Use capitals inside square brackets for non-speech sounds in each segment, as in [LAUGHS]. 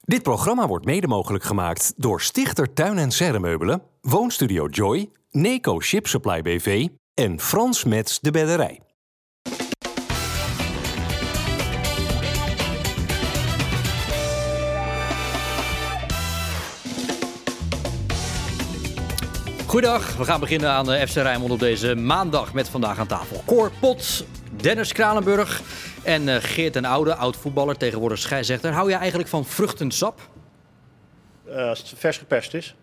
Dit programma wordt mede mogelijk gemaakt door Stichter Tuin en Serremeubelen, Woonstudio Joy, Neco Ship Supply BV en Frans Mets de Bedderij. Goedendag, we gaan beginnen aan de FC Rijnmond op deze maandag met vandaag aan tafel. Cor Pot, Dennis Kralenburg en eh, Geert en Oude, oud-voetballer, tegenwoordig scheidsrechter. Hou je eigenlijk van vruchtensap? Eh, als het vers geperst is?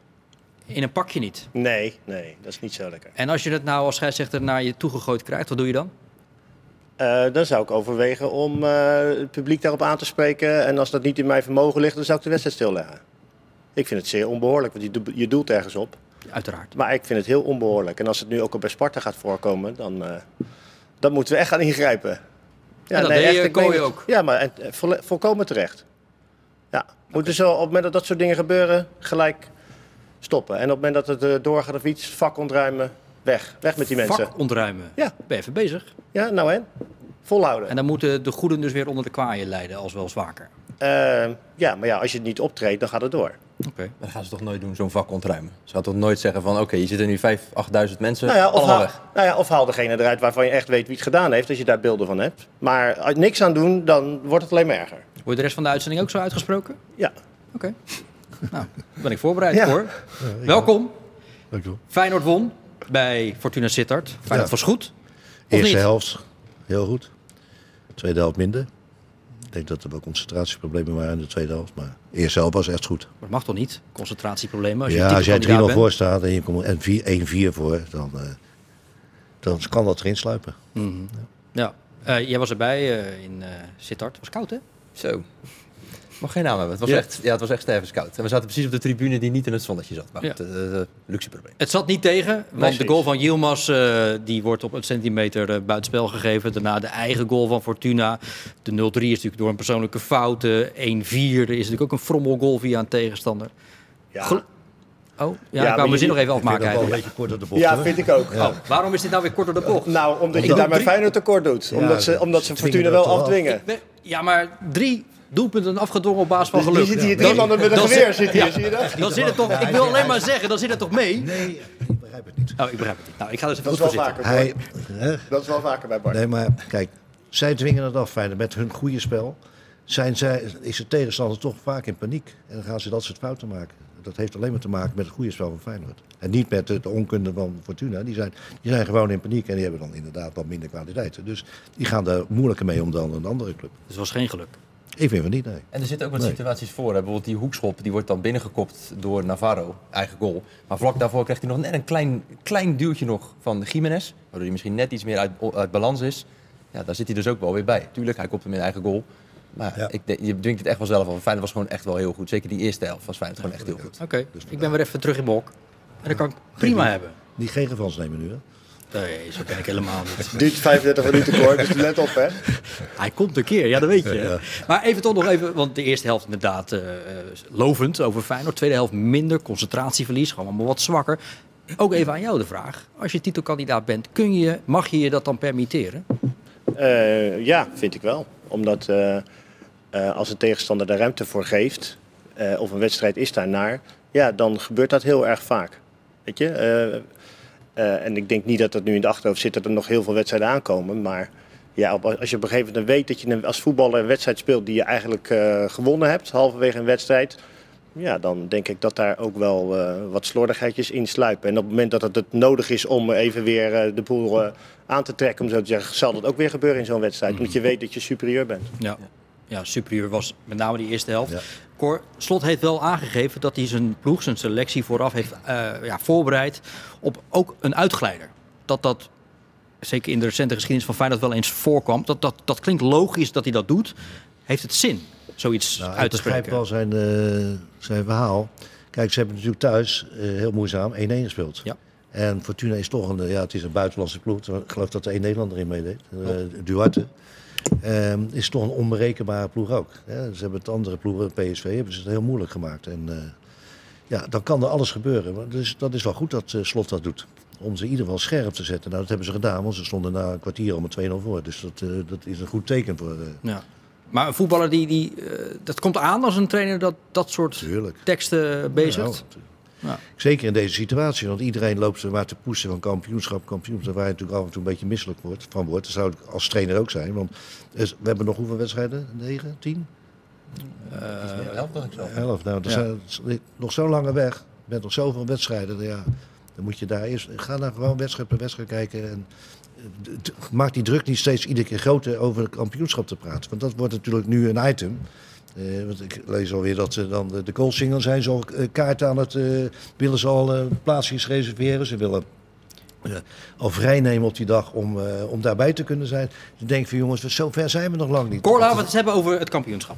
In een pakje niet. Nee, nee, dat is niet zo lekker. En als je het nou als scheidsrechter naar je toegegooid krijgt, wat doe je dan? Eh, dan zou ik overwegen om het publiek daarop aan te spreken. En als dat niet in mijn vermogen ligt, dan zou ik de wedstrijd stilleggen. Ik vind het zeer onbehoorlijk, want je, je doelt ergens op. Uiteraard. Maar ik vind het heel onbehoorlijk. En als het nu ook al bij Sparta gaat voorkomen, dan, dan moeten we echt gaan ingrijpen. En dat deed je, ik meen Kooi het. ook. Ja, maar en, eh, volkomen terecht. Ja, moeten zo op het moment dat dat soort dingen gebeuren, gelijk stoppen. En op het moment dat het eh, doorgaat of iets, vak ontruimen, weg. Weg met die mensen. Vak ontruimen. Ja. Ben je even bezig. Ja, nou en? Volhouden. En dan moeten de goeden dus weer onder de kwaaien leiden, als wel zwaker. Eh, ja, maar ja, als je het niet optreedt, dan gaat het door. Oké. Dat gaan ze toch nooit doen, zo'n vak ontruimen. Ze gaan toch nooit zeggen van, oké, je zit er nu 5.000, 8.000 mensen, Nou ja, of allemaal haal, weg. nou ja, of haal degene eruit waarvan je echt weet wie het gedaan heeft, als je daar beelden van hebt. Maar als je niks aan doen, dan wordt het alleen maar erger. Word je de rest van de uitzending ook zo uitgesproken? Ja. Oké. [LAUGHS] nou, dan ben ik voorbereid Ja. hoor. Welkom. Dankjewel. Feyenoord won bij Fortuna Sittard. Feyenoord Ja. was goed. Of Eerste helft heel goed. Tweede helft minder. Denk dat er wel concentratieproblemen waren in de tweede helft. Maar de eerste helft was echt goed. Maar dat mag toch niet? Concentratieproblemen. Als je ja, als jij 3-0 titelkandidaat bent. voor staat en je komt en 4 1-4 voor, dan, eh, dan kan dat erin sluipen. Ja. Eh, jij was erbij eh, in eh Sittard. Was koud hè? Zo. Mag geen naam hebben. Het was, Ja. echt, ja, het was echt stervenskoud. En we zaten precies op de tribune die niet in het zonnetje zat. Maar Ja. goed, eh, eh, luxe probleem. Het zat niet tegen, want de goal van Yilmaz eh, die wordt op een centimeter buitenspel gegeven. Daarna de eigen goal van Fortuna. De 0-3 is natuurlijk door een persoonlijke fout. De 1-4 is natuurlijk ook een frommelgoal via een tegenstander. Ja, Gel- Oh, ja, Ja, ik wou maar mijn zin nog even Ik vind afmaken wel een beetje kort op de bocht. ja hoor. vind ik ook. Oh, waarom is dit nou weer kort door de bocht? Nou, omdat je Ik daar Feyenoord tekort doet. Ja, omdat ze, omdat ze Fortuna wel afdwingen. Ik ja, maar drie doelpunten afgedwongen op basis van Je geluk. ziet hier Dan- drie mannen met een geweer zit- zitten hier, ja. zie je dat? Dan zit het toch, ik wil alleen maar zeggen, dan zit het toch mee? Nee, ik begrijp het niet. Oh, ik begrijp het niet. Nou, ik ga dus even Dat goed is wel vaker. Hij, Bart. hè? Dat is wel vaker bij Bart. Nee, maar kijk, zij dwingen het af Feyenoord met hun goede spel. Zijn zij, is de tegenstander toch vaak in paniek. En dan gaan ze dat soort fouten maken. Dat heeft alleen maar te maken met het goede spel van Feyenoord. En niet met de, de onkunde van Fortuna. Die zijn, die zijn gewoon in paniek en die hebben dan inderdaad wat minder kwaliteiten. Dus die gaan daar moeilijker mee om dan een andere club. Dus het was geen geluk. Ik vind van niet, nee. En er zitten ook wat Nee. situaties voor. Hè. Bijvoorbeeld die hoekschop, die wordt dan binnengekopt door Navarro, eigen goal. Maar vlak daarvoor krijgt hij nog net een klein, klein duwtje nog van Jiménez. Waardoor hij misschien net iets meer uit, uit balans is. Ja, daar zit hij dus ook wel weer bij. Tuurlijk, hij kopt hem in eigen goal. Maar Ja. ik denk, je dwingt het echt wel zelf af. Feyenoord was gewoon echt wel heel goed. Zeker die eerste helft was Feyenoord gewoon echt heel goed. Oké, ik ben weer even terug in Bok. En dat kan ik prima hebben. Niet geen gevans nemen nu, hè? Nee, zo ben ik helemaal niet. Het duurt 35 minuten kort, dus let op hè. Hij komt een keer, ja, dat weet je. Maar even toch nog even, want de eerste helft inderdaad eh, eh, lovend over Feyenoord. Tweede helft minder, concentratieverlies, gewoon allemaal wat zwakker. Ook even aan jou de vraag. Als je titelkandidaat bent, kun je, mag je je dat dan permitteren? Eh, ja, vind ik wel. Omdat als een tegenstander daar ruimte voor geeft, of een wedstrijd is daarnaar, ja, dan gebeurt dat heel erg vaak. Weet je? Eh, en ik denk niet dat het nu in de achterhoofd zit dat er nog heel veel wedstrijden aankomen. Maar ja, op- als je op een gegeven moment weet dat je een- als voetballer een wedstrijd speelt die je eigenlijk eh, gewonnen hebt, halverwege een wedstrijd. Ja, dan denk ik dat daar ook wel eh, wat slordigheidjes in sluipen. En op het moment dat het, het nodig is om even weer eh, de boel eh, aan te trekken, om zo te zeggen, zal dat ook weer gebeuren in zo'n wedstrijd. Omdat je weet dat je superieur bent. Ja. Ja, superieur was met name die eerste helft. Ja. Cor, Slot heeft wel aangegeven dat hij zijn ploeg, zijn selectie vooraf heeft eh, ja, voorbereid op ook een uitglijder. Dat dat, zeker in de recente geschiedenis van Feyenoord wel eens voorkwam. Dat, dat, dat klinkt logisch dat hij dat doet. Heeft het zin, zoiets Nou, ik uit te begrijp spreken? wel zijn, eh, zijn verhaal. Kijk, ze hebben natuurlijk thuis eh, heel moeizaam 1-1 gespeeld. Ja. En Fortuna is toch een, ja, het is een buitenlandse ploeg. Ik geloof dat er één Nederlander in meedeed, Duarte. Ehm, is toch een onberekenbare ploeg ook. Hè. Ze hebben het andere ploegen, PSV, hebben ze het heel moeilijk gemaakt. En eh, ja, dan kan er alles gebeuren. Maar Dus dat is wel goed dat eh, Slot dat doet. Om ze in ieder geval scherp te zetten. Nou, dat hebben ze gedaan, want ze stonden na een kwartier om een 2-0 voor. Dus dat, eh, dat is een goed teken voor, Ja. Maar een voetballer die, die dat komt aan als een trainer dat dat soort Tuurlijk. teksten bezigt. Nou, Ja. Zeker in deze situatie, want iedereen loopt er maar te poetsen van kampioenschap, kampioenschap, waar je natuurlijk af en toe een beetje misselijk wordt, van wordt. Dat zou ik als trainer ook zijn, want eh, we hebben nog hoeveel wedstrijden? Negen, tien? Elf, dacht ik zo. Elf. Nou, dat Ja. zijn nog zo lange weg. Je bent nog zoveel wedstrijden. Ja, dan moet je daar eerst. Ga dan gewoon wedstrijd per wedstrijd kijken. En eh, maak die druk niet steeds iedere keer groter over het kampioenschap te praten. Want dat wordt natuurlijk nu een item. Eh, want ik lees alweer dat ze dan de, de zijn. Zo eh, kaarten aan het. eh, willen ze al eh, plaatsjes reserveren. Ze willen. eh, al vrijnemen op die dag om, eh, om daarbij te kunnen zijn. Dan denk ik van jongens, zo ver zijn we nog lang niet. Cor, laten we het hebben over het kampioenschap.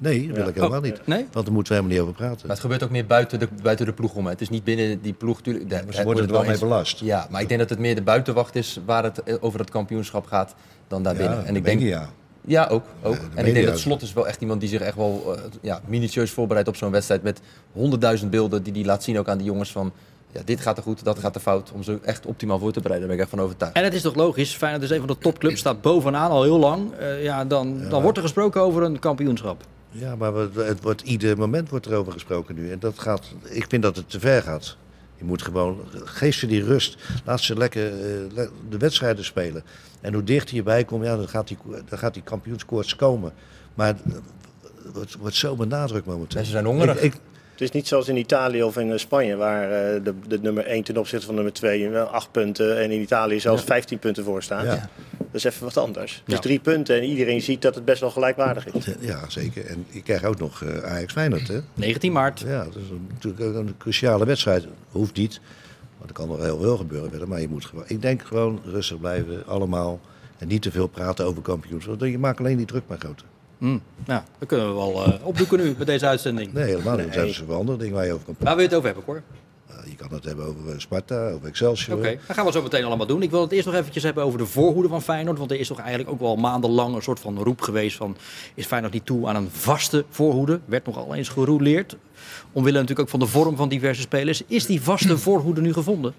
Nee, dat wil ik helemaal Oh, niet. nee? Want daar moeten we helemaal niet over praten. Maar het gebeurt ook meer buiten de, buiten de ploeg om. hè. Het is niet binnen die ploeg. Tuurlijk, Maar ze worden er wel mee belast. Ja, maar ik denk dat het meer de buitenwacht is waar het eh, over het kampioenschap gaat dan daarbinnen. en ik denk, ja, ook. ook. Ja, de en ik denk dat Slot is wel echt iemand die zich echt wel eh, ja, minutieus voorbereidt op zo'n wedstrijd. Met honderdduizend beelden die hij laat zien ook aan die jongens van... Ja, dit gaat er goed, dat gaat er fout. Om ze echt optimaal voor te bereiden, daar ben ik echt van overtuigd. En het is toch logisch, Feyenoord is een van de topclubs, staat bovenaan al heel lang. Eh, ja, dan, dan wordt er gesproken over een kampioenschap. Ja, maar het wordt, ieder moment wordt erover gesproken nu. En dat gaat, ik vind dat het te ver gaat. Je moet gewoon, geef ze die rust. Laat ze lekker eh, de wedstrijden spelen. En hoe dichter je bij komt, ja, dan gaat die, dan gaat die kampioenskoorts komen. Maar het wordt, wordt zo benadrukt momenteel. Mensen zijn hongerig. Ik, ik- Het is niet zoals in Italië of in eh, Spanje, waar eh, de, de nummer 1 ten opzichte van nummer 2 wel 8 punten en in Italië zelfs 15 punten voor staat. Ja. Dat is even wat anders. Dus Ja. drie punten en iedereen ziet dat het best wel gelijkwaardig is. ja, zeker. En je krijgt ook nog eh, Ajax Feyenoord, hè? 19 maart. Ja, dat is natuurlijk ook een cruciale wedstrijd. Hoeft niet, want er kan nog heel veel gebeuren verder. Maar je moet gewoon, ik denk gewoon rustig blijven, allemaal. En niet te veel praten over kampioenschap. want Je maakt alleen die druk maar groter. Hm, Nou, dat kunnen we wel eh, opdoeken nu met deze uitzending. Nee, helemaal niet. Er zijn Nee. zoveel andere waar je over kan Waar praten. wil je het over hebben, Cor? Uh, je kan het hebben over eh, Sparta, over Excelsior. Oké, dat gaan we zo meteen allemaal doen. Ik wil het eerst nog eventjes hebben over de voorhoede van Feyenoord. Want er is toch eigenlijk ook wel maandenlang een soort van roep geweest van... is Feyenoord niet toe aan een vaste voorhoede? Werd nogal eens gerouleerd. Omwille natuurlijk ook van de vorm van diverse spelers. Is die vaste [CLEARS THROAT] voorhoede nu gevonden?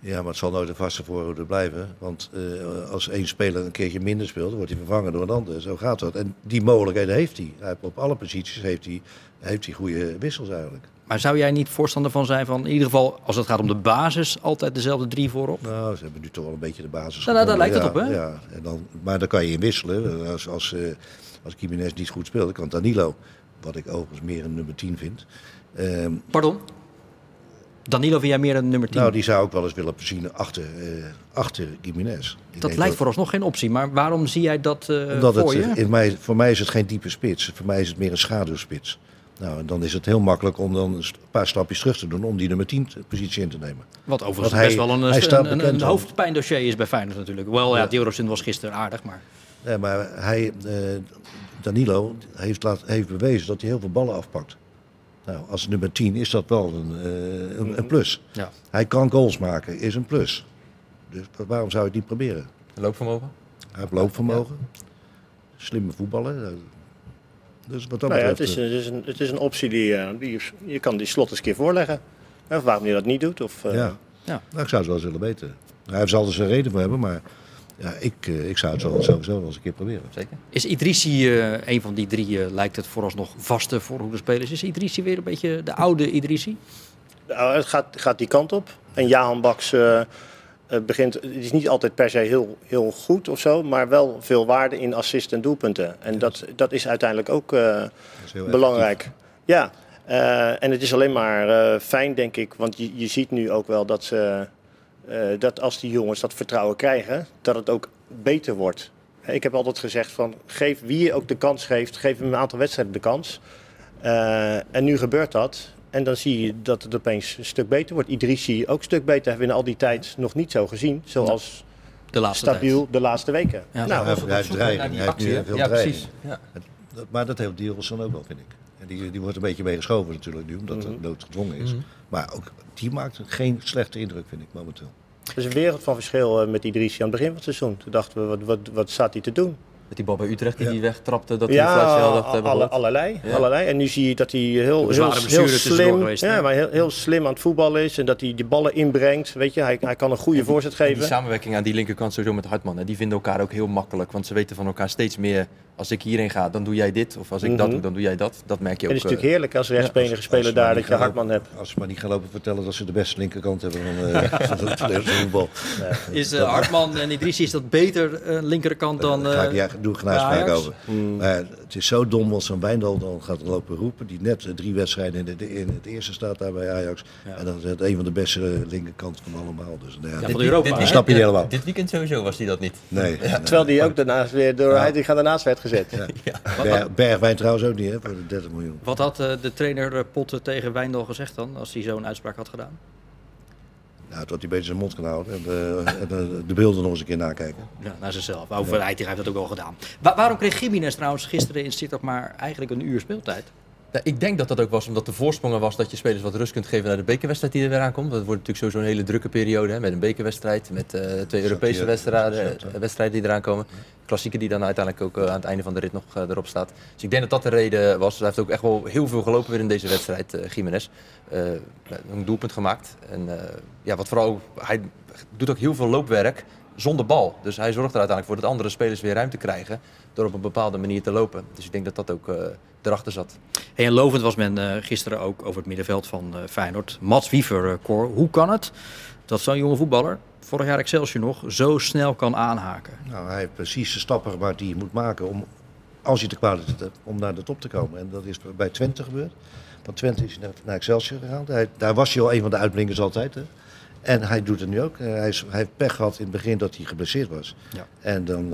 Ja, maar het zal nooit een vaste voorhoede blijven. Want eh, als één speler een keertje minder speelt, dan wordt hij vervangen door een ander. Zo gaat dat. En die mogelijkheden heeft hij. op alle posities heeft hij, heeft hij goede wissels eigenlijk. Maar zou jij niet voorstander van zijn van... in ieder geval, als het gaat om de basis, altijd dezelfde drie voorop? Nou, ze hebben nu toch wel een beetje de basis. Nou, nou, daar lijkt het op, hè? Ja, en dan, maar dan kan je in wisselen. Als, als, eh als Jiménez niet goed speelt, dan kan Danilo, wat ik overigens meer een nummer 10 vind. ehm, Pardon? Danilo vind jij meer een nummer 10? nou, die zou ik wel eens willen zien achter, eh achter Jiménez. Ik dat lijkt vooralsnog geen optie. Maar waarom zie jij dat eh Omdat voor het, je? in mij, voor mij is het geen diepe spits. Voor mij is het meer een schaduwspits. Nou, en dan is het heel makkelijk om dan een paar stapjes terug te doen om die nummer 10 positie in te nemen. Wat overigens hij- best wel een, hij staat een, hoofdpijndossier is bij Feyenoord natuurlijk. Wel, ja, Ja. Was gisteren aardig, maar... Nee, maar hij, eh, Danilo heeft, laat, heeft bewezen dat hij heel veel ballen afpakt. Nou, als nummer 10 is dat wel een, eh, een, een plus. Ja. Hij kan goals maken, is een plus. Dus waarom zou je het niet proberen? Loopvermogen? Hij heeft loopvermogen. Slimme voetballer. Eh, Dus wat dat Nou ja, het, is, het, is een, het is een optie die, eh, die je kan die slot eens een keer voorleggen. Of waarom je dat niet doet. Of, eh, eh, ja. Ja. Nou, ik zou het wel eens willen weten. Hij zal er zijn reden voor hebben, maar ja, ik, eh, ik zou het wel sowieso wel eens een keer proberen. Zeker. Is Idrissi eh, een van die drie, eh, lijkt het vooralsnog vaste voorhoedespelers? Is Idrissi weer een beetje de oude Idrissi? Nou, het gaat, gaat die kant op. En Jahan Baks eh, eh, begint, het is niet altijd per se heel, heel goed of zo, maar wel veel waarde in assist en doelpunten. En dat, dat is uiteindelijk ook eh, is belangrijk. Ja, eh, en het is alleen maar eh, fijn, denk ik, want je, je ziet nu ook wel dat, ze, dat als die jongens dat vertrouwen krijgen, dat het ook beter wordt. Ik heb altijd gezegd van, geef wie je ook de kans geeft, geef hem een aantal wedstrijden de kans. En nu gebeurt dat. En dan zie je dat het opeens een stuk beter wordt. Idrissi ook een stuk beter. Hebben we in al die tijd nog niet zo gezien. Zoals De laatste stabiel tijd. de laatste weken. Ja. Nou, hij, heeft- hij heeft Zoeken naar dreiging. die Hij heeft nu actie, veel? Ja, dreiging. precies. Ja. Maar dat heeft Dierenson ook wel, vind ik. En die, die wordt een beetje meegeschoven natuurlijk nu, omdat het noodgedwongen is. Maar ook die maakt geen slechte indruk, vind ik momenteel. er is een wereld van verschil eh, met Idrissi aan het begin van het seizoen. Toen dachten we, wat, wat, wat staat hij te doen? Met die bal bij Utrecht die Ja. die wegtrapte, dat hij Ja, een had. dat hebben we alle, allerlei, Ja. allerlei. En nu zie je dat hij heel, heel, slim, geweest, hè? ja, maar heel, heel slim aan het voetballen is. En dat hij die ballen inbrengt. Weet je, hij, hij kan een goede voorzet En die geven. samenwerking aan die linkerkant sowieso met Hartman, hè, die vinden elkaar ook heel makkelijk. Want ze weten van elkaar steeds meer, als ik hierheen ga, dan doe jij dit. Of als ik dat Mhm. doe, dan doe jij dat. Dat merk je En ook. het is natuurlijk eh, heerlijk als rechtsbenige Als- speler daar dat je Hartman hebt. Als ze maar niet gaan lopen vertellen dat ze de beste linkerkant hebben van eh, [LAUGHS] voetbal. Is eh, Hartman en Idrissi, is dat beter eh, linkerkant dan... Doe ik geen bij uitspraak over. Maar het is zo dom als zo'n Wijndal dan gaat lopen roepen. Die net eh, drie wedstrijden in, de, in het eerste staat daar bij Ajax. En dat is het een van de beste linkerkanten van allemaal. Dus, nou ja, Ja, dit- van Europa. dit- dit- snap je niet helemaal. Dit weekend sowieso was hij dat niet. nee, nee. Terwijl die ook daarnaast weer door Ja. hij daarnaast werd gezet. Berg, Bergwijn trouwens ook niet, hè, voor de 30 miljoen. Wat had eh, de trainer eh, Potten tegen Wijndal gezegd dan, als hij zo'n uitspraak had gedaan? Nou, dat hij beter zijn mond kan houden en, de, en de, de beelden nog eens een keer nakijken. Ja, naar zichzelf. Over ja. heeft dat ook wel gedaan. Wa- waarom kreeg Jiménez trouwens gisteren in Sittard maar eigenlijk een uur speeltijd? Ja, ik denk dat dat ook was omdat de voorsprong was dat je spelers wat rust kunt geven naar de bekerwedstrijd die er weer aankomt. Dat wordt natuurlijk sowieso een hele drukke periode hè, met een bekerwedstrijd, met eh, twee Europese wedstrijden, eh, wedstrijden die eraan komen. Klassieker die dan uiteindelijk ook eh, aan het einde van de rit nog erop staat. Dus ik denk dat dat de reden was. Hij heeft ook echt wel heel veel gelopen weer in deze wedstrijd, eh Jiménez. Eh, een doelpunt gemaakt. En ja, wat vooral, hij doet ook heel veel loopwerk zonder bal. Dus hij zorgt er uiteindelijk voor dat andere spelers weer ruimte krijgen door op een bepaalde manier te lopen. Dus ik denk dat dat ook eh, erachter zat. Hey, en lovend was men eh, gisteren ook over het middenveld van eh, Feyenoord. Mats Wiever, Cor. Hoe kan het dat zo'n jonge voetballer, vorig jaar Excelsior nog, zo snel kan aanhaken? Nou, hij heeft precies de stappen gemaakt die hij moet maken om, als hij te kwaad is, om naar de top te komen. En dat is bij Twente gebeurd. Van Twente is hij naar Excelsior gegaan. Hij, daar was hij al een van de uitblinkers altijd. Hè. En hij doet het nu ook. Eh, hij, is, hij heeft pech gehad in het begin dat hij geblesseerd was. Ja. En dan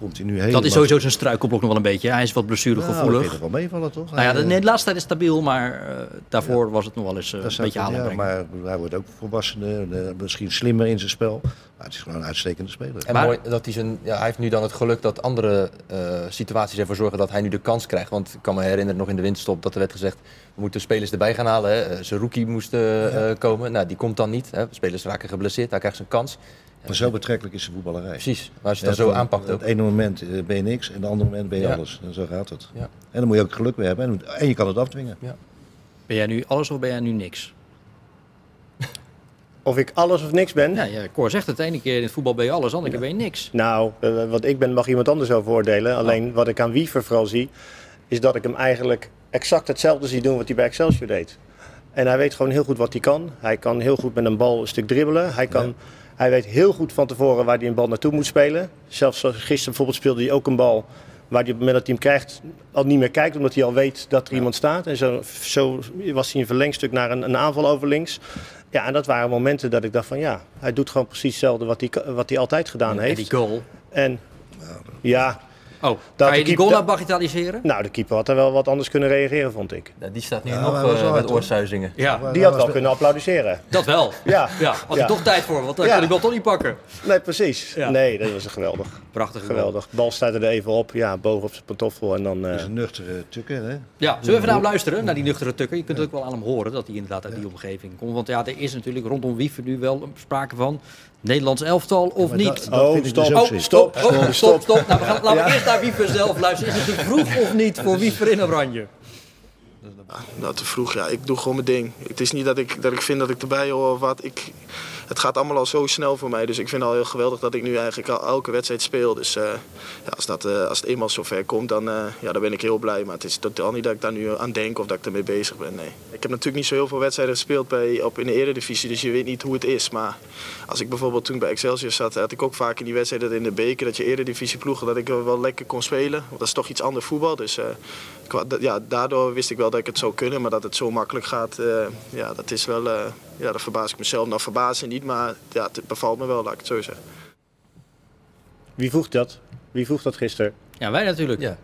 komt hij nu helemaal... Dat is sowieso zijn struikelblok nog wel een beetje. Hij is wat Nou, dat blessuregevoelig. ik wel meevallen, toch? nou ja, de, nee, eh, de laatste tijd is stabiel, maar eh, daarvoor was het nog wel eens eh, een beetje halen ja, maar hij wordt ook volwassener, misschien slimmer in zijn spel. Maar het is gewoon een uitstekende speler. En Maar- mooi dat hij zijn. Ja, hij heeft nu dan het geluk dat andere eh, situaties ervoor zorgen dat hij nu de kans krijgt. Want ik kan me herinneren nog in de winterstop dat er werd gezegd. We moeten spelers erbij gaan halen. Hè. Zerouki moest komen. Nou, die komt dan niet. Hè. Spelers raken geblesseerd. Hij krijgt zijn kans. Maar zo betrekkelijk is de voetballerij. Precies. Maar als je het dan zo aanpakt ook. Het ene moment eh, ben je niks en het andere moment ben je Ja. alles. En zo gaat het. Ja. En dan moet je ook geluk mee hebben. En, en je kan het afdwingen. Ben jij nu alles of ben jij nu niks? [LAUGHS] Of ik alles of niks ben? Ja, ja, Cor zegt het. De ene keer in het voetbal ben je alles, de andere keer ben je niks. Nou, eh, wat ik ben mag iemand anders over oordelen. Alleen wat ik aan Wiever vooral zie, is dat ik hem eigenlijk exact hetzelfde zie doen wat hij bij Excelsior deed. En hij weet gewoon heel goed wat hij kan. Hij kan heel goed met een bal een stuk dribbelen. Hij, kan, hij weet heel goed van tevoren waar hij een bal naartoe moet spelen. Zelfs zoals gisteren bijvoorbeeld speelde hij ook een bal waar hij op het moment dat hij hem krijgt al niet meer kijkt. Omdat hij al weet dat er iemand staat. En zo, zo was hij een verlengstuk naar een, een aanval over links. Ja, en dat waren momenten dat ik dacht van ja, hij doet gewoon precies hetzelfde wat hij, wat hij altijd gedaan En heeft. die goal. En ja, Oh, Dat kan je de die keeper- goal nou bagatelliseren? nou, de keeper had er wel wat anders kunnen reageren, vond ik. Ja, die staat nu Ja, nog hij eh, met. Ja, Die had wel kunnen applaudisseren. dat wel. [LAUGHS] Ja, Ja, had Ja. ik toch tijd voor, want dan Ja. kan ik wel toch niet pakken. nee, precies. Ja. Nee, dat was geweldig. Prachtig goal. Geweldig. Bal staat er even op, ja, boog op zijn pantoffel en dan... eh, Dat is een nuchtere tukker, hè? Ja, zullen we even naar hem luisteren, naar die nuchtere tukker? Je kunt het ook wel aan hem horen dat hij inderdaad uit die omgeving komt. Want ja, er is natuurlijk rondom Wiever nu wel sprake van Nederlands elftal of niet. dat- dat Oh, vind ik stop. dus Oh, Stop, stop, stop, stop, stop. Nou, we gaan, laten we eerst naar Wiever zelf luisteren. Is het te vroeg of niet voor Wiever in Oranje? Nou, te vroeg, ja. Ik doe gewoon mijn ding. Het is niet dat ik, dat ik vind dat ik erbij hoor of wat. Ik, het gaat allemaal al zo snel voor mij. Dus ik vind het al heel geweldig dat ik nu eigenlijk al elke wedstrijd speel. Dus eh, ja, als, dat, eh, als het eenmaal zover komt, dan, eh, ja, dan ben ik heel blij. Maar het is totaal niet dat ik daar nu aan denk of dat ik ermee bezig ben. Nee. Ik heb natuurlijk niet zo heel veel wedstrijden gespeeld bij, op, in de eredivisie. Dus je weet niet hoe het is. Maar als ik bijvoorbeeld toen bij Excelsior zat, had ik ook vaak in die wedstrijden in de beker. Dat je eredivisie ploegen, dat ik wel lekker kon spelen. Want dat is toch iets ander voetbal. Dus ja, daardoor wist ik wel dat ik het zou kunnen. Maar dat het zo makkelijk gaat, eh, ja, dat is wel... eh, ja, dat verbaas ik mezelf. Nou, verbazen niet, maar ja, het bevalt me wel, laat ik het zo zeggen. wie vroeg dat? Wie vroeg dat gisteren? Ja, wij natuurlijk. Ja.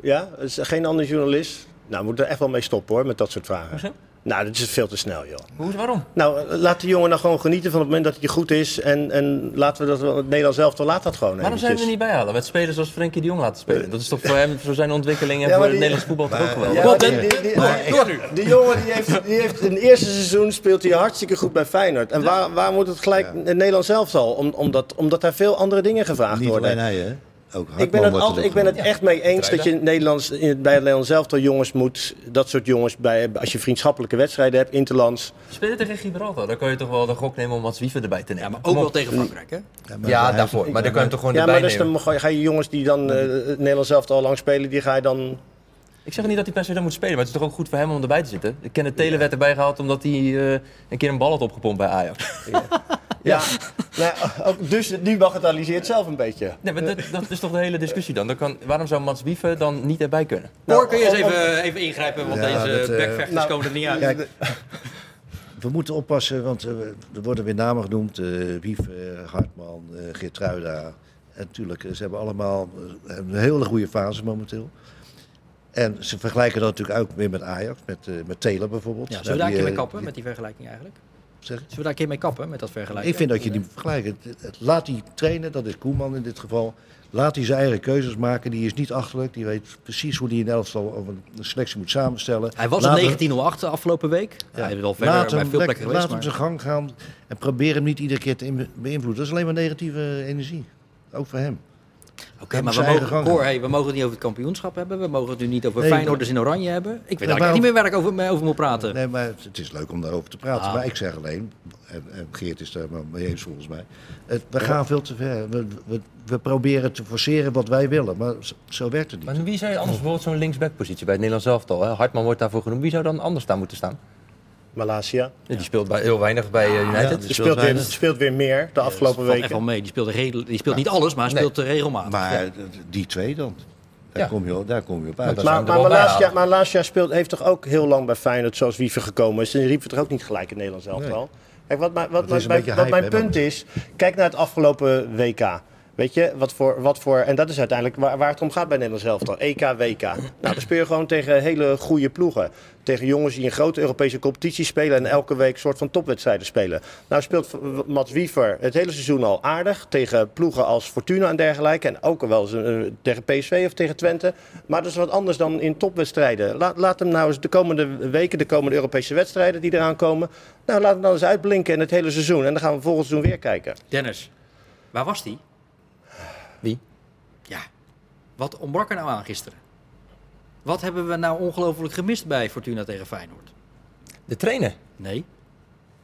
Ja, is geen andere journalist? Nou, we moeten er echt wel mee stoppen hoor, met dat soort vragen. Nou, dat is veel te snel, joh. Hoe, waarom? Nou, laat die jongen nou gewoon genieten van het moment dat hij goed is. En, en laten we dat, wel- het Nederlands zelf laat dat gewoon Waarom zijn we er niet bij halen? Met spelers zoals Frenkie de Jong laten spelen. Dat is toch voor [LAUGHS] hem, voor zijn ontwikkeling en Ja, voor het Nederlands voetbal toch ook geweldig? Ja, die, die, die- Maar die jongen die heeft, die heeft in het eerste seizoen speelt hij hartstikke goed bij Feyenoord. En waar, waar moet het gelijk het Nederlands zelf al? Om, omdat, omdat daar veel andere dingen gevraagd Niet worden. alleen hij, hè? Ook Ik ben, het altijd, ik ben het echt mee eens dat je Nederlands, in, bij het Nederlands zelf jongens moet, dat soort jongens, bij, als je vriendschappelijke wedstrijden hebt, interlands. Spelen tegen Gibraltar, dan kan je toch wel de gok nemen om Mats Wiever erbij te nemen. Ja, maar ook wel tegen Frankrijk, hè? Ja, maar Ja, hij- daarvoor. Maar dan kan je hem toch gewoon Ja, maar erbij dus nemen. dan ga je- ga je jongens die dan eh, het Nederlands zelf al lang spelen, die ga je dan... Ik zeg niet dat hij per se dan moet spelen, maar het is toch ook goed voor hem om erbij te zitten. Ik ken de Tele werd erbij gehaald omdat hij eh, een keer een bal had opgepompt bij Ajax. Ja, nou, ja, ook, dus die bagatelliseert zelf een beetje. Nee, maar dat, dat is toch de hele discussie dan. dan kan, waarom zou Mats Wiever dan niet erbij kunnen? Cor, kun je eens even, even ingrijpen, want Ja, deze dat, eh, backvechters nou, komen er niet uit. Kijk, we moeten oppassen, want eh, er worden weer namen genoemd. eh Wief, eh, Hartman, eh Geertruida. En natuurlijk, ze hebben allemaal een hele goede fase momenteel. En ze vergelijken dat natuurlijk ook weer met Ajax, met, eh met Taylor bijvoorbeeld. Ja, zullen we daar een keer mee kappen, die- met die vergelijking eigenlijk? Zullen we daar een keer mee kappen, met dat vergelijken? Ik vind dat je die vergelijken. Laat die trainen, dat is Koeman in dit geval. Laat hij zijn eigen keuzes maken. Die is niet achterlijk. Die weet precies hoe hij een elftal of een selectie moet samenstellen. Hij was hem- 1908 de afgelopen week. Ja. Hij is wel verder laat bij hem, veel plekken geweest. laat hem zijn gang gaan en probeer hem niet iedere keer te beïnvloeden. Dat is alleen maar negatieve energie. Ook voor hem. Oké, maar we mogen, Cor, hey, we mogen het niet over het kampioenschap hebben. We mogen het nu niet over Nee, Feyenoorders in oranje hebben. Ik weet dat ik waarom- niet meer waar ik over, mee over moet praten. Nee, maar het, het is leuk om daarover te praten. Ah. Maar ik zeg alleen, en, en Geert is daar mee eens volgens mij. Het, we gaan veel te ver. We, we, we proberen te forceren wat wij willen. Maar zo, zo werkt het niet. Maar wie zou je anders bijvoorbeeld zo'n linksback-positie bij het Nederlands elftal? Hè? Hartman wordt daarvoor genoemd. Wie zou dan anders daar moeten staan? Malasia. Ja, die speelt bij, heel weinig bij eh, United. die Die speelt speelt weer, speelt weer meer de afgelopen echt weken. wel mee. Die speelt, regel- die speelt niet alles, maar Nee. speelt regelmatig. Maar eh, die twee dan, daar, Ja. kom, je, daar kom je op uit. Maar, maar, Malasia, halen. maar Malasia speelt, heeft toch ook heel lang bij Feyenoord zoals Wiever gekomen is. En die riep het er ook niet gelijk in Nederland zelf Nee. wel. Kijk, wat, mijn- wat, mijn- wat hype, punt is, kijk naar het afgelopen WK. Weet je, wat voor, wat voor, en dat is uiteindelijk waar, het om gaat bij Nederland zelf dan. EK, WK. Nou, dan speel je gewoon tegen hele goede ploegen. Tegen jongens die in grote Europese competities spelen en elke week soort van topwedstrijden spelen. Nou speelt Mats Wiever het hele seizoen al aardig tegen ploegen als Fortuna en dergelijke. En ook wel eh, tegen PSV of tegen Twente. Maar dat is wat anders dan in topwedstrijden. Laat, laat hem nou eens de komende weken, de komende Europese wedstrijden die eraan komen. Nou, laat hem dan eens uitblinken in het hele seizoen. En dan gaan we volgend seizoen weer kijken. Dennis, waar was die? Wie? Ja, wat ontbrak er nou aan gisteren? Wat hebben we nou ongelooflijk gemist bij Fortuna tegen Feyenoord? De trainer. Nee.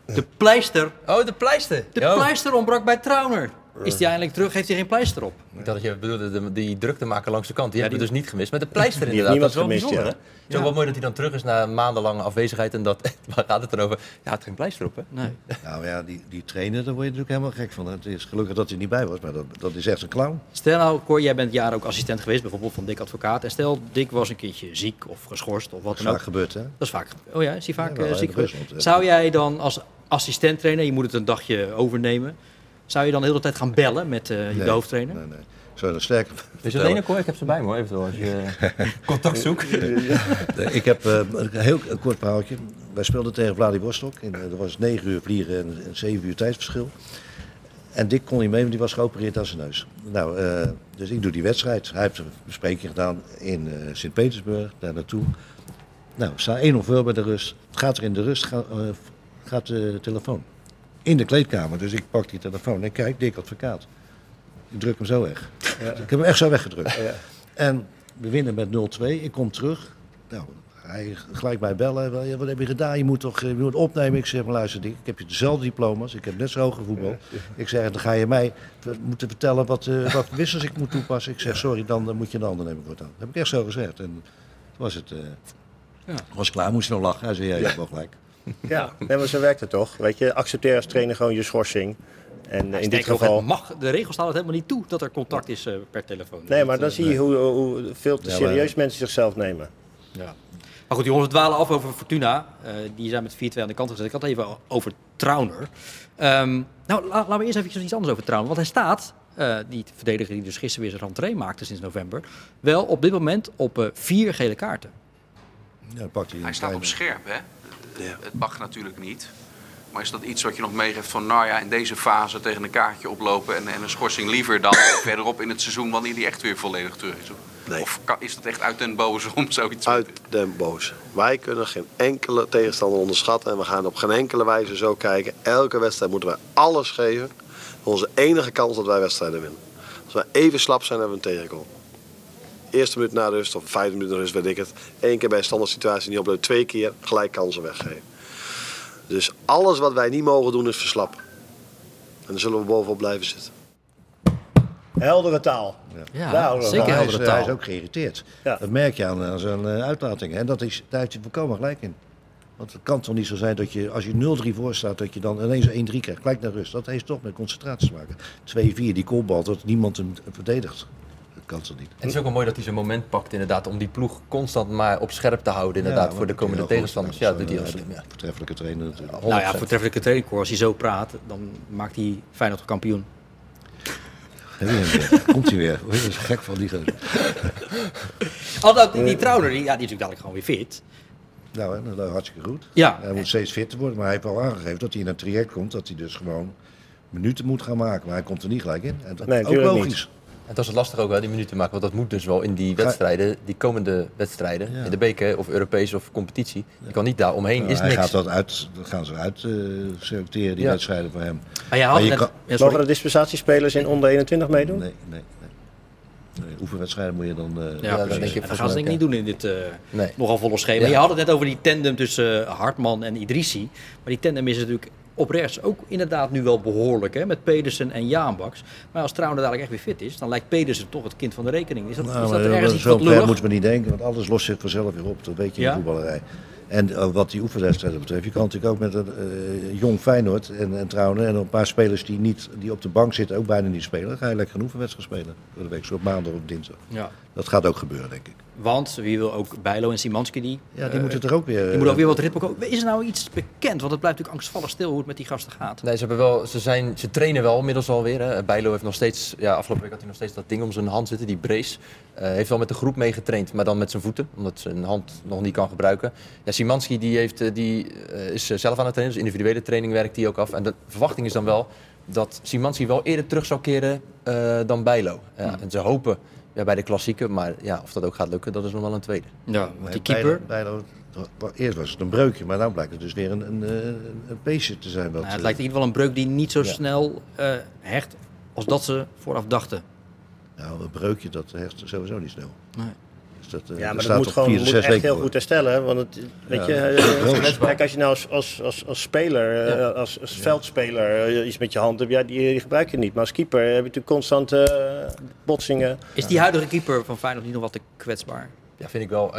De pleister. Oh, de pleister. De pleister ontbrak bij Trauner. Is die eindelijk terug? Heeft hij geen pleister op? Ik dacht dat je bedoelde de, die drukte maken langs de kant. Die Ja, hebben we dus niet gemist. Maar de pleister [LAUGHS] inderdaad. Dat is wel gemist, bijzonder, hè? Zo Ja. wel mooi dat hij dan terug is na maandenlange afwezigheid. En dat, [LAUGHS] waar gaat het dan over? Ja, hij had geen pleister op, hè? Nee. Nou ja, die, die trainer, daar word je natuurlijk helemaal gek van. Het is gelukkig dat hij niet bij was, maar dat, dat is echt een clown. Stel nou, Cor, jij bent jaren ook assistent geweest, bijvoorbeeld van Dick Advocaat. En stel, Dick was een keertje ziek of geschorst of wat Dat is dan vaak ook. gebeurd, hè? Dat is vaak. Oh ja, is hij vaak Ja, eh, ziek geweest? Ja. Zou jij dan als assistent trainer, je moet het een dagje overnemen, zou je dan de hele tijd gaan bellen met eh, de Nee, hoofdtrainer? Nee, nee. Zou je dan sterker Is vertellen? ene koor? Ik heb ze bij me hoor, eventueel. Als je [LAUGHS] contact zoekt. Ik heb eh, een heel een kort verhaaltje. Wij speelden tegen Vladivostok. En, eh, er was negen uur vliegen en, en zeven uur tijdsverschil. En Dick kon niet mee, want die was geopereerd aan zijn neus. Nou, eh, dus ik doe die wedstrijd. Hij heeft een bespreking gedaan in eh, Sint-Petersburg, daar naartoe. Nou, we staan 1-0 voor bij de rust. Het gaat er in de rust, ga- eh, gaat de telefoon. In de kleedkamer, dus ik pak die telefoon en kijk, Dick Advocaat. Ik druk hem zo weg. Ik heb hem echt zo weggedrukt. En we winnen met 0-2. Ik kom terug. Nou, hij gelijk mij bellen. Ja, Wat heb je gedaan? Je moet toch eh, je moet opnemen. Ik zeg, maar luister Dick, ik heb je dezelfde diploma's. Ik heb net zo hoog gevoetbald. Ik zeg, dan ga je mij moeten vertellen wat, eh, wat wissels ik moet toepassen. Ik zeg, sorry, dan moet je een ander nemen voortaan. Dat heb ik echt zo gezegd. En toen was het eh, Ja. was klaar. Moest hij nog lachen. Hij zei, ja, je hebt wel gelijk. Ja, nee, maar zo werkt het toch? Weet je, accepteer als trainer gewoon je schorsing. En eh, in dit geval. het mag, de regels staan het helemaal niet toe dat er contact is eh, per telefoon. Nee, maar dan Dat, zie je hoe, hoe veel te Ja, maar- serieus mensen zichzelf nemen. Ja. Maar goed, jongens, we dwalen af over Fortuna. Eh, die zijn met 4-2 aan de kant gezet. Ik had het even over Trauner. Ehm, nou, la- laten we eerst even iets anders over Trauner. Want hij staat, eh, die verdediger die dus gisteren weer zijn rentree maakte sinds november... wel op dit moment op eh, vier gele kaarten. Ja, pakt hij Hij een staat op kleine- scherp, hè? Het mag natuurlijk niet. Maar is dat iets wat je nog meegeeft van, nou ja, in deze fase tegen een kaartje oplopen en, en een schorsing liever dan [COUGHS] verderop in het seizoen wanneer die echt weer volledig terug is? Nee. Of kan- is dat echt uit den boze om zoiets te Uit den boze. Wij kunnen geen enkele tegenstander onderschatten. En we gaan op geen enkele wijze zo kijken. Elke wedstrijd moeten wij alles geven. Onze enige kans dat wij wedstrijden winnen. Als wij even slap zijn, hebben we een tegengoal. Eerste minuut na rust of vijfde minuut na rust, weet ik het. Eén keer bij een standaard situatie niet opleiden. Twee keer gelijk kansen weggeven. Dus alles wat wij niet mogen doen is verslappen. En dan zullen we bovenop blijven zitten. Heldere taal. Ja, Nou, zeker hij, is, heldere hij is ook geïrriteerd. Ja. Dat merk je aan, aan zijn eh, uitlatingen. En dat is, daar heeft hij volkomen gelijk in. Want het kan toch niet zo zijn dat je, als je 0-3 voor staat, dat je dan ineens 1-3 krijgt. Gelijk naar rust. Dat heeft toch met concentratie te maken. 2-4, die kopbal, dat niemand hem verdedigt. Kan toch niet. En het is ook wel mooi dat hij zijn moment pakt inderdaad om die ploeg constant maar op scherp te houden inderdaad Ja, voor de komende tegenstanders. Ja, Dat doet hij heel slim. Ja. Voortreffelijke trainer natuurlijk. Nou ja, voortreffelijke trainingcore. Als hij zo praat, dan maakt hij Feyenoord kampioen. [LAUGHS] Komt hij weer. Dat is gek van die gozer. Altijd die, die Trauner, die, ja, die is natuurlijk dadelijk gewoon weer fit. Nou, hè, dat is hartstikke goed. Ja. Hij moet steeds fitter worden, maar hij heeft al aangegeven dat hij in een traject komt dat hij dus gewoon minuten moet gaan maken. Maar hij komt er niet gelijk in. En dat Nee, ook logisch. En dat is het lastig ook wel, die minuten maken. Want dat moet dus wel in die wedstrijden, die komende wedstrijden, Ja. in de beker of Europees of competitie. Je kan niet daar omheen, Nou, is hij niks. gaat dat uit, dat gaan ze uit eh, selecteren, die Ja. wedstrijden voor hem. Maar jij had Maar net... kan- ja. Mogen de dispensatiespelers in onder 21 meedoen? Nee, nee, nee. nee oefenwedstrijden moet je dan... eh, Ja, dat denk ik dat gaan ze denk ik niet doen in dit eh, Nee. nogal volle schema. Ja. Je had het net over die tandem tussen Hartman en Idrissi. Maar die tandem is natuurlijk op rechts ook inderdaad nu wel behoorlijk. Hè? Met Pedersen en Jaanbaks. Maar als Trouwen dadelijk echt weer fit is, dan lijkt Pedersen toch het kind van de rekening. Is dat, Nou, is dat maar ergens iets wat ver moeten we niet denken, want alles lost zich vanzelf weer op. Dat weet je in Ja? de voetballerij. En eh, wat die oefenwedstrijden betreft, je kan natuurlijk ook met een eh, jong Feyenoord en, en Trouwen en een paar spelers die, niet, die op de bank zitten ook bijna niet spelen. Dan ga je lekker een oefenwedstrijd spelen. De week, zo op maandag of dinsdag. Ja. Dat gaat ook gebeuren, denk ik. Want wie wil ook Bijlo en Simanski die... Ja, die eh, moeten er ook weer... die moeten ook weer wat ritme komen. Is er nou iets bekend? Want het blijft natuurlijk angstvallig stil hoe het met die gasten gaat. Nee, ze, hebben wel, ze, zijn, ze trainen wel inmiddels alweer. Hè. Bijlo heeft nog steeds, ja, afgelopen week had hij nog steeds dat ding om zijn hand zitten, die brace. Eh, heeft wel met de groep meegetraind, maar dan met zijn voeten, omdat zijn hand nog niet kan gebruiken. Ja, Simanski die heeft, eh, die, eh, is eh, zelf aan het trainen, dus individuele training werkt hij ook af. En de verwachting is dan wel dat Simanski wel eerder terug zou keren eh, dan Bijlo. Ja, En ze hopen ja, bij de klassieke, maar ja, of dat ook gaat lukken, dat is nog wel een tweede. Ja, want die keeper... Bijlo- Bijlo- eerst was het een breukje, maar nu blijkt het dus weer een, een, eh, een beestje te zijn. Wat, Nou, het eh, lijkt in ieder geval een breuk die niet zo Ja. snel eh, hecht als dat ze vooraf dachten. Nou, een breukje, dat hecht sowieso niet snel. Nee. Dus dat, eh, Ja, maar staat dat moet gewoon vier, moet zes echt heel voor. goed herstellen. hè, Want het, weet Ja. je, eh, Roos. kijk, als je nou als, als, als, als speler, eh, als, als veldspeler eh, iets met je hand hebt, ja, die, die gebruik je niet. Maar als keeper heb je natuurlijk constant eh, botsingen. Is die huidige keeper van Feyenoord niet nog wat te kwetsbaar? Ja, vind ik wel.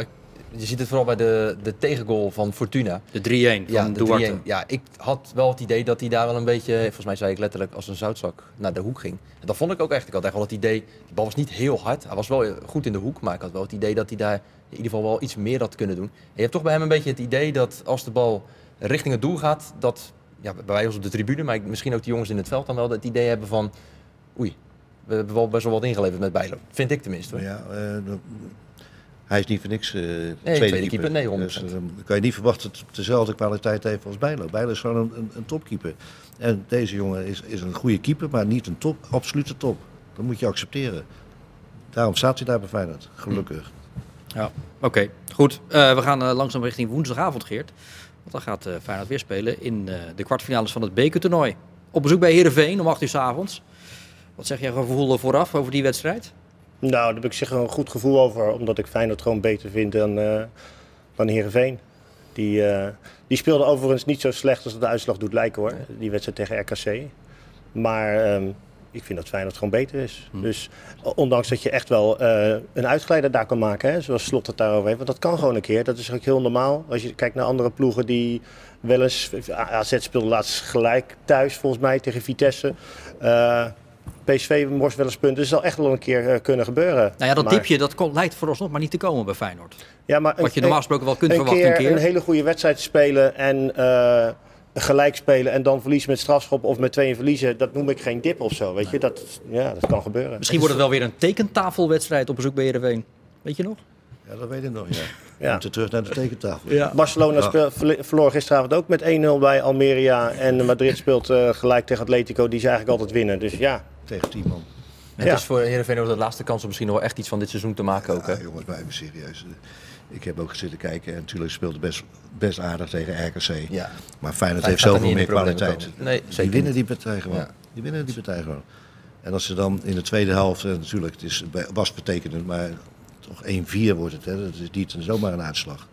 Je ziet het vooral bij de, de tegengoal van Fortuna. De 3-1 van Ja, de Duarte. 3-1. Ja, ik had wel het idee dat hij daar wel een beetje, volgens mij zei ik letterlijk, als een zoutzak naar de hoek ging. En dat vond ik ook echt. Ik had echt wel het idee, die bal was niet heel hard. Hij was wel goed in de hoek, maar ik had wel het idee dat hij daar in ieder geval wel iets meer had kunnen doen. En je hebt toch bij hem een beetje het idee dat als de bal richting het doel gaat, dat ja, bij wij als op de tribune, maar misschien ook de jongens in het veld dan wel het idee hebben van, oei, we hebben wel best wel wat ingeleverd met Bijlo. Vind ik tenminste. Hoor. Ja, eh, de- hij is niet voor niks eh tweede, tweede keeper. keeper, nee, Dus, 100%. eh, dan kan je niet verwachten dat het dezelfde kwaliteit heeft als Bijlo. Bijlo is gewoon een, een, een topkeeper. En deze jongen is, is een goede keeper, maar niet een top, absolute top. Dat moet je accepteren. Daarom staat hij daar bij Feyenoord, gelukkig. Ja, oké. Goed, Eh, we gaan eh, langzaam richting woensdagavond, Geert. Want dan gaat eh Feyenoord weer spelen in eh, de kwartfinales van het bekertoernooi. Op bezoek bij Heerenveen om 8 uur s avonds. Wat zeg jij gevoel eh, vooraf over die wedstrijd? Nou, daar heb ik zich een goed gevoel over, omdat ik Feyenoord gewoon beter vind dan, eh dan Heerenveen. Die, eh, die speelde overigens niet zo slecht als de uitslag doet lijken hoor, die wedstrijd tegen RKC. Maar ehm, ik vind dat Feyenoord gewoon beter is. Dus ondanks dat je echt wel eh, een uitglijder daar kan maken, hè, zoals Slot het daarover heeft. Want dat kan gewoon een keer, dat is ook heel normaal. Als je kijkt naar andere ploegen die wel eens... AZ speelde laatst gelijk thuis volgens mij tegen Vitesse. Eh, PSV morst wel eens punten, dus het zal echt wel een keer eh, kunnen gebeuren. Nou ja, dat Maar- dipje dat kon, lijkt vooralsnog maar niet te komen bij Feyenoord. ja, maar Wat je normaal gesproken wel kunt een verwachten keer, een keer. een hele goede wedstrijd spelen en eh, gelijk spelen en dan verliezen met strafschop of met tweeën verliezen, dat noem ik geen dip of zo. Weet je, dat, ja, dat kan gebeuren. Misschien wordt het wel weer een tekentafelwedstrijd op bezoek bij Heerenveen. Weet je nog? Ja, dat weet ik nog, ja. We [LAUGHS] Ja. moeten terug naar de tekentafel. Ja. Barcelona speel- verloor gisteravond ook met 1-0 bij Almeria en Madrid speelt eh, gelijk tegen Atletico, die ze eigenlijk altijd winnen. Dus ja, Tegen tien man. En Ja. Het is voor Heerenveen ook de laatste kans om misschien nog wel echt iets van dit seizoen te maken ook. Hè? Ja, jongens, maar even serieus. Ik heb ook zitten kijken en natuurlijk speelde best, best aardig tegen RKC. Ja. Maar Feyenoord Hij heeft zoveel meer kwaliteit. Nee, Die zeker winnen niet. die partij gewoon. Ja. Die winnen die partij gewoon. En als ze dan in de tweede helft, eh, natuurlijk, het is, was betekenend, maar toch 1-4 wordt het. Hè? Dat is niet zomaar een uitslag.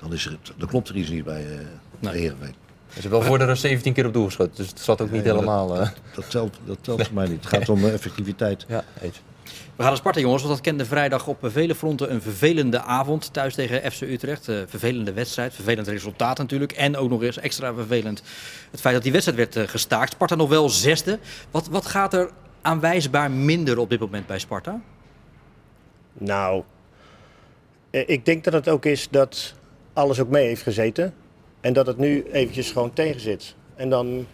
Dan, is er, dan klopt er iets niet bij, eh bij Heerenveen. Ze hebben wel voor de rust 17 keer op doel geschoten, dus het zat ook niet Nee, helemaal... eh, Dat telt, dat telt voor mij niet. Het gaat om eh, effectiviteit. ja, eens. We gaan naar Sparta, jongens, want dat kende vrijdag op vele fronten een vervelende avond thuis tegen FC Utrecht. Eh, vervelende wedstrijd, vervelend resultaat natuurlijk. En ook nog eens extra vervelend het feit dat die wedstrijd werd eh, gestaakt. Sparta nog wel zesde. Wat, wat gaat er aanwijsbaar minder op dit moment bij Sparta? Nou, eh, ik denk dat het ook is dat alles ook mee heeft gezeten. En dat het nu eventjes gewoon tegen zit. En dan,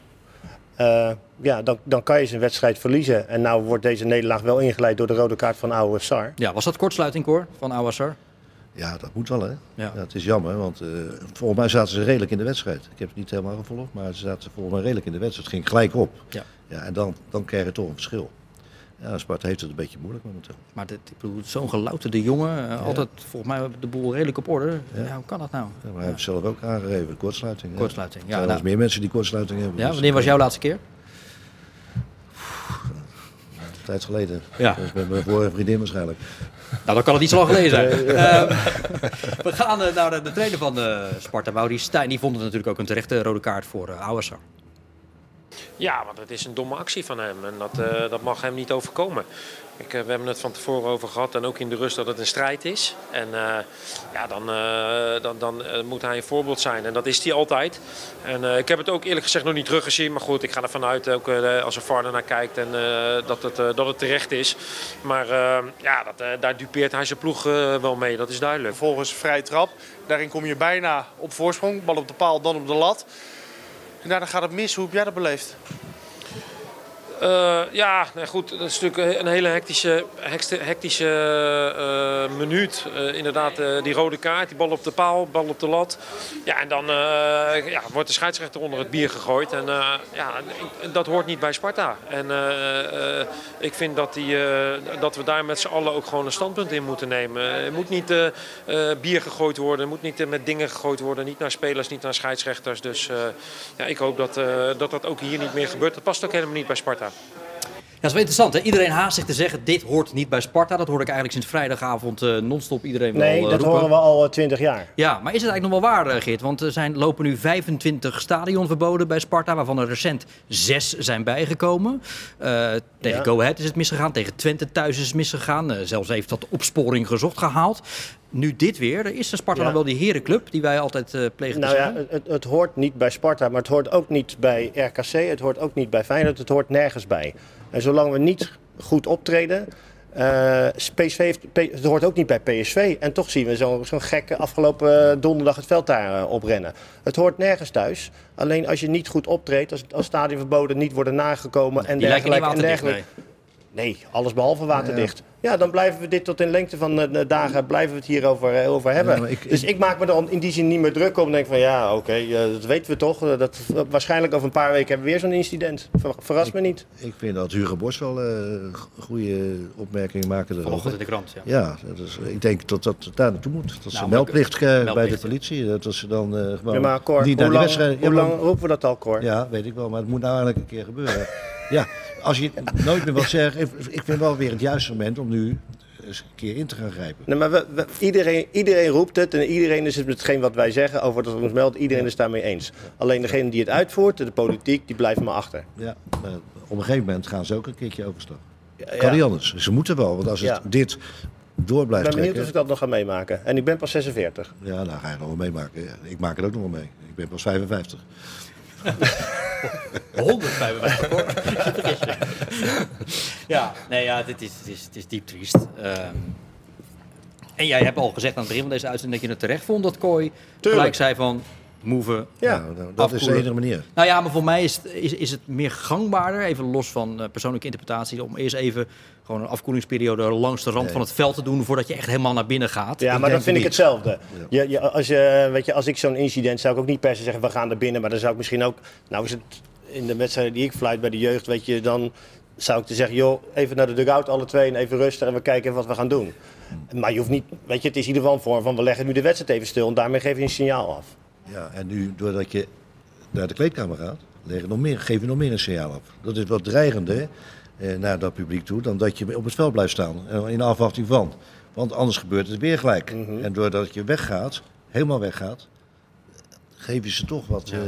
eh, ja, dan, dan kan je zijn wedstrijd verliezen. En nou wordt deze nederlaag wel ingeleid door de rode kaart van Oude Sar. Ja, was dat kortsluiting, Cor, van Awassar? Ja, dat moet wel, hè? Ja. Ja. het is jammer, want eh, volgens mij zaten ze redelijk in de wedstrijd. Ik heb het niet helemaal gevolgd, maar ze zaten volgens mij redelijk in de wedstrijd. Het ging gelijk op. Ja. Ja, en dan, dan krijg je toch een verschil. Ja, Sparta heeft het een beetje moeilijk momenteel. Maar dit, ik bedoel, zo'n gelouterde jongen, eh, altijd volgens mij de boel redelijk op orde. Ja. Ja. hoe kan dat nou? Maar hij heeft zelf ook aangegeven, kortsluiting. Kortsluiting, ja, Er zijn nou. meer mensen die kortsluiting hebben. Ja, dus wanneer was jouw laatste keer? Een tijd geleden. Ja. Dus met mijn vorige vriendin waarschijnlijk. Nou, dan kan het niet zo lang geleden zijn. [LAUGHS] Ehm, we gaan eh, naar de, trainer van eh, Sparta, Mauri Stijn. Die vond het natuurlijk ook een terechte rode kaart voor uh. Ja, want het is een domme actie van hem en dat, eh, dat mag hem niet overkomen. Ik, eh, we hebben het van tevoren over gehad en ook in de rust dat het een strijd is. En eh, ja, dan, dan, dan moet hij een voorbeeld zijn en dat is hij altijd. En ik heb het ook eerlijk gezegd nog niet teruggezien, maar goed, ik ga ervan uit ook als er VAR naar kijkt en dat, het, dat het terecht is. Maar ja, dat, daar dupeert hij zijn ploeg wel mee, dat is duidelijk. Vervolgens vrij trap. Daarin kom je bijna op voorsprong. Bal op de paal, dan op de lat. En daarna gaat het mis. Hoe heb jij dat beleefd? Eh, ja, nou goed, dat is natuurlijk een hele hectische, hectische eh, minuut. Eh, inderdaad, die rode kaart, die bal op de paal, bal op de lat. Ja, en dan ja, wordt de scheidsrechter onder het bier gegooid. En ja, dat hoort niet bij Sparta. En ik vind dat, die, dat we daar met z'n allen ook gewoon een standpunt in moeten nemen. Er moet niet bier gegooid worden, er moet niet met dingen gegooid worden. Niet naar spelers, niet naar scheidsrechters. Dus ja, ik hoop dat, dat dat ook hier niet meer gebeurt. Dat past ook helemaal niet bij Sparta. Yeah. Dat is wel interessant. Hè? Iedereen haast zich te zeggen, dit hoort niet bij Sparta. Dat hoor ik eigenlijk sinds vrijdagavond eh, non-stop iedereen Nee, wel eh, dat roepen. horen we al twintig jaar. Ja, maar is het eigenlijk nog wel waar, eh, Geert? Want er zijn, lopen nu 25 stadionverboden bij Sparta, waarvan er recent zes zijn bijgekomen. Eh, tegen Ja. Go Ahead is het misgegaan, tegen Twente thuis is het misgegaan. Eh, zelfs heeft dat opsporing gezocht gehaald. Nu dit weer, er is een Sparta Ja. nog wel die herenclub die wij altijd eh, plegen te Nou ja, het, het hoort niet bij Sparta, maar het hoort ook niet bij RKC. Het hoort ook niet bij Feyenoord. Het hoort nergens bij. En zolang we niet goed optreden. eh, PSV heeft, het hoort ook niet bij PSV. En toch zien we zo'n gekke afgelopen eh, donderdag het veld daar eh, oprennen. Het hoort nergens thuis. Alleen als je niet goed optreedt, als, als stadionverboden niet worden nagekomen en die dergelijke. En dergelijke. Nee. Alles behalve waterdicht. Ja. dan blijven we dit tot in lengte van eh, de dagen blijven we het hierover eh, over hebben. Ja, maar ik- dus ik maak me er in die zin niet meer druk om. denk van ja, oké, eh, dat weten we toch. Eh, dat, waarschijnlijk over een paar weken hebben we weer zo'n incident. Ver, verras me niet. Ik vind dat Hugo Borst wel eh, goede opmerkingen maken Vanochtend erover. in de krant, ja. Ja, dat is, ik denk dat dat daar naartoe moet. Dat ze Nou, meldplicht krijgen bij de politie. Dat ze dan eh gewoon Ja, maar Cor, niet hoe, naar wedstrijd... hoe lang roepen we dat al, Cor? Ja, weet ik wel, maar het moet nou eigenlijk een keer gebeuren. [LAUGHS] ja, als je nooit meer wat zegt, ik- ik vind wel weer het juiste moment om nu eens een keer in te gaan grijpen. Nee, maar we, we- iedereen, iedereen roept het en iedereen is het met hetgeen wat wij zeggen over dat we ons melden. Iedereen is het daarmee eens. Alleen degene die het uitvoert, de politiek, die blijft maar achter. Ja, maar op een gegeven moment gaan ze ook een keertje overstag. Ja, Kan niet anders. Ze moeten wel, want als het Ja. dit door Ik blijft ben benieuwd of ik dat nog ga meemaken. En ik ben pas 46. Ja, nou ga je nog wel meemaken. Ik maak het ook nog wel mee. Ik ben pas 55. [LAUGHS] 155 [LAUGHS] hoor. ja, nee, ja, dit is, het is, het is diep triest. Ehm, en jij hebt al gezegd aan het begin van deze uitzending dat je het terecht vond dat Kooi gelijk zei van move. Ja, Nou, nou, dat is de enige manier. Nou ja, maar voor mij is het, is, is het meer gangbaarder, even los van eh, persoonlijke interpretatie, om eerst even gewoon een afkoelingsperiode langs de rand van het veld te doen voordat je echt helemaal naar binnen gaat. Ja, Ik maar dat vind ik het hetzelfde. Je, je, als, je, weet je, als ik zo'n incident zou ik ook niet per se zeggen we gaan er binnen. Maar dan zou ik misschien ook, nou is het in de wedstrijden die ik fluit bij de jeugd, weet je, dan zou ik te zeggen, joh, even naar de dugout alle twee en even rustig en we kijken wat we gaan doen. Maar je hoeft niet, weet je, het is in ieder geval een vorm van we leggen nu de wedstrijd even stil en daarmee geef je een signaal af. Ja, en nu, doordat je naar de kleedkamer gaat, nog meer, geef je nog meer een signaal af. Dat is wat dreigender. eh, naar dat publiek toe dan dat je op het veld blijft staan. In afwachting van. Want anders gebeurt het weer gelijk. En doordat je weggaat, helemaal weggaat, geef je ze toch wat eh,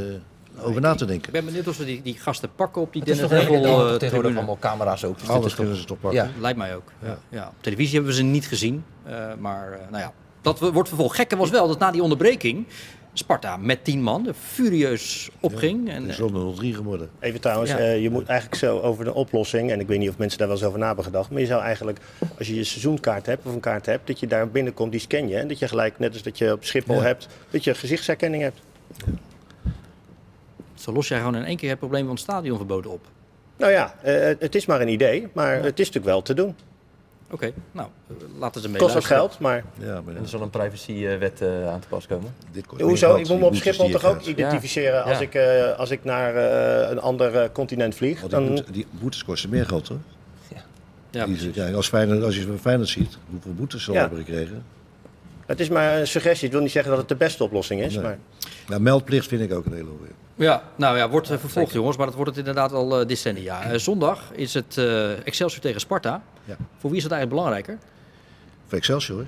over na te Ik denken. ben benieuwd of we die, die gasten pakken op die Het is Dennis toch tegenwoordig tribune. allemaal camera's ook. Dus Alles kunnen ze toch pakken. Ja. Lijkt mij ook. Ja. Ja. Op televisie hebben we ze niet gezien. eh, maar eh, nou ja, dat wordt vervolgd. Gekke was wel dat na die onderbreking Sparta met tien man furieus opging. en, Het is eh, wel 0-3 geworden. Even trouwens, Ja. eh, je moet eigenlijk zo over de oplossing, en ik weet niet of mensen daar wel eens over na hebben gedacht, maar je zou eigenlijk, als je je seizoenkaart hebt of een kaart hebt, dat je daar binnenkomt, die scan je. En dat je gelijk, net als dat je op Schiphol Ja. hebt, dat je gezichtsherkenning hebt. zo los jij gewoon in één keer het probleem van het stadionverboden op. Nou ja, eh, het is maar een idee, maar het is natuurlijk wel te doen. Oké, nou, eh, laten ze mee Kost ook geld, maar Ja, maar Er zal een privacywet eh, aan te pas komen. dit kost meer hoezo? geld, Ik moet me op Schiphol je toch ook identificeren als, Ja. ik, eh, als ik naar eh, een ander continent vlieg. Want die, Dan, boete- die boetes kosten meer geld, hoor. Ja, ja, als, Feyenoord, als je van Feyenoord ziet, hoeveel boetes ze al Ja. hebben gekregen. het is maar een suggestie, ik wil niet zeggen dat het de beste oplossing is. Nee. Maar Nou, meldplicht vind ik ook een hele goeie. Ja, nou ja, wordt eh, vervolgd jongens, maar dat wordt het inderdaad al eh, decennia. Eh, zondag is het Excelsior tegen Sparta. Ja. Voor wie is het eigenlijk belangrijker? Voor Excelsior.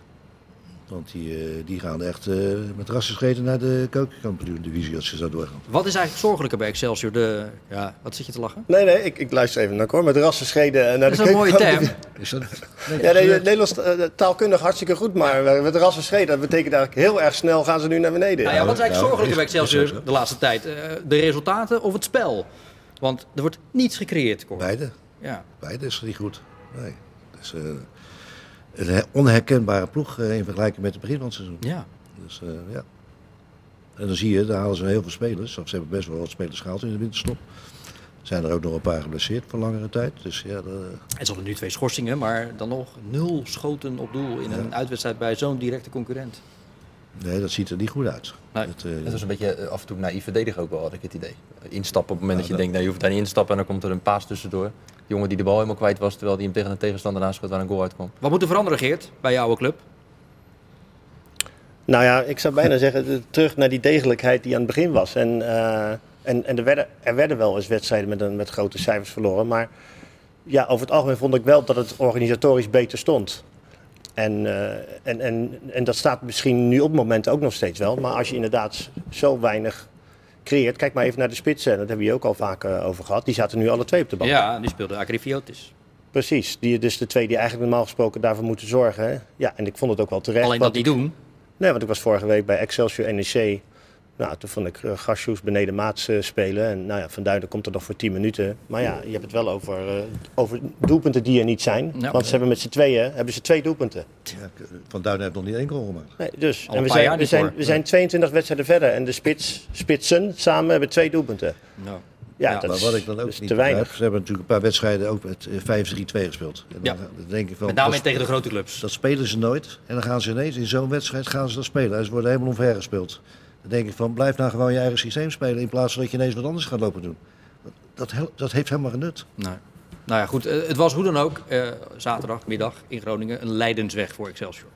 Want die, eh, die gaan echt eh, met rassenschreden naar de keukenkampioen-divisie als ze zo doorgaan. Wat is eigenlijk zorgelijker bij Excelsior? De, ja, wat zit je te lachen? nee, nee, ik, ik luister even naar Cor. Met rassenschreden naar Dat de is een mooie term. [LAUGHS] Is dat... Nee, Ja, nee, Nederlands eh, taalkundig hartstikke goed, maar eh, met rassen schreden, dat betekent eigenlijk heel erg snel gaan ze nu naar beneden. Nou ja, wat is eigenlijk Nou, zorgelijker bij Excelsior de laatste tijd? Eh, de resultaten of het spel? Want er wordt niets gecreëerd, Cor. Beide. Ja. Beide is niet goed. Nee. Eh, een he- onherkenbare ploeg eh, in vergelijking met het begin van het seizoen. ja. Dus eh, ja. En dan zie je, daar halen ze heel veel spelers. Of ze hebben best wel wat spelers gehaald in de winterstop. Zijn er ook nog een paar geblesseerd voor langere tijd. Dus ja, de, En ze hadden nu twee schorsingen, maar dan nog nul schoten op doel in een uitwedstrijd bij zo'n directe concurrent. nee, dat ziet er niet goed uit. Nee. Het, eh, Dat is een beetje af en toe naïef verdedigen ook wel, had ik het idee. Instappen op het moment dat je dat- denkt, nou, je hoeft daar niet in te stappen en dan komt er een paas tussendoor. Jongen die de bal helemaal kwijt was, terwijl hij hem tegen een tegenstander aanschoot waar een goal uitkwam. Wat moet er veranderen, Geert, bij jouw club? Nou ja, ik zou bijna [LAUGHS] zeggen, terug naar die degelijkheid die aan het begin was. En, eh, en, en er, werden, er werden wel eens wedstrijden met, een, met grote cijfers verloren. Maar ja, over het algemeen vond ik wel dat het organisatorisch beter stond. En, eh, en, en, en dat staat misschien nu op het moment ook nog steeds wel. Maar als je inderdaad zo weinig creëert. Kijk maar even naar de spitsen. Dat hebben we hier ook al vaak eh, over gehad. Die zaten nu alle twee op de bank. Ja, nu speelde Agrifiotis. Precies. Die, dus de twee die eigenlijk normaal gesproken daarvoor moeten zorgen. hè. Ja, en ik vond het ook wel terecht. Alleen dat niet doen. Nee, want ik was vorige week bij Excelsior NEC. Nou, toen vond ik uh, Gasjoes beneden maats eh, spelen. En nou ja, Van Duinen komt er nog voor 10 minuten. Maar ja, je hebt het wel over, eh, over doelpunten die er niet zijn. Ja. Want ze hebben met z'n tweeën hebben ze twee doelpunten. ja, Van Duinen heeft nog niet één goal gemaakt. Nee, dus. Al En we zijn, we, zijn, we zijn 22 wedstrijden verder. En de spits, spitsen samen hebben twee doelpunten. Nou. Ja, Ja, dat Maar is, wat ik dan ook niet te weinig. ze hebben natuurlijk een paar wedstrijden ook met eh, 5-3-2 gespeeld. En dan, Ja. dan denk ik van, Met name dat, tegen de grote clubs. dat spelen ze nooit. En dan gaan ze ineens in zo'n wedstrijd gaan ze dat spelen. En ze worden helemaal omver gespeeld. Dan denk ik van, blijf nou gewoon je eigen systeem spelen in plaats van dat je ineens wat anders gaat lopen doen. Dat, dat heeft helemaal geen nut. Nee. Nou ja, goed. eh, Het was hoe dan ook eh, zaterdagmiddag in Groningen een lijdensweg voor Excelsior.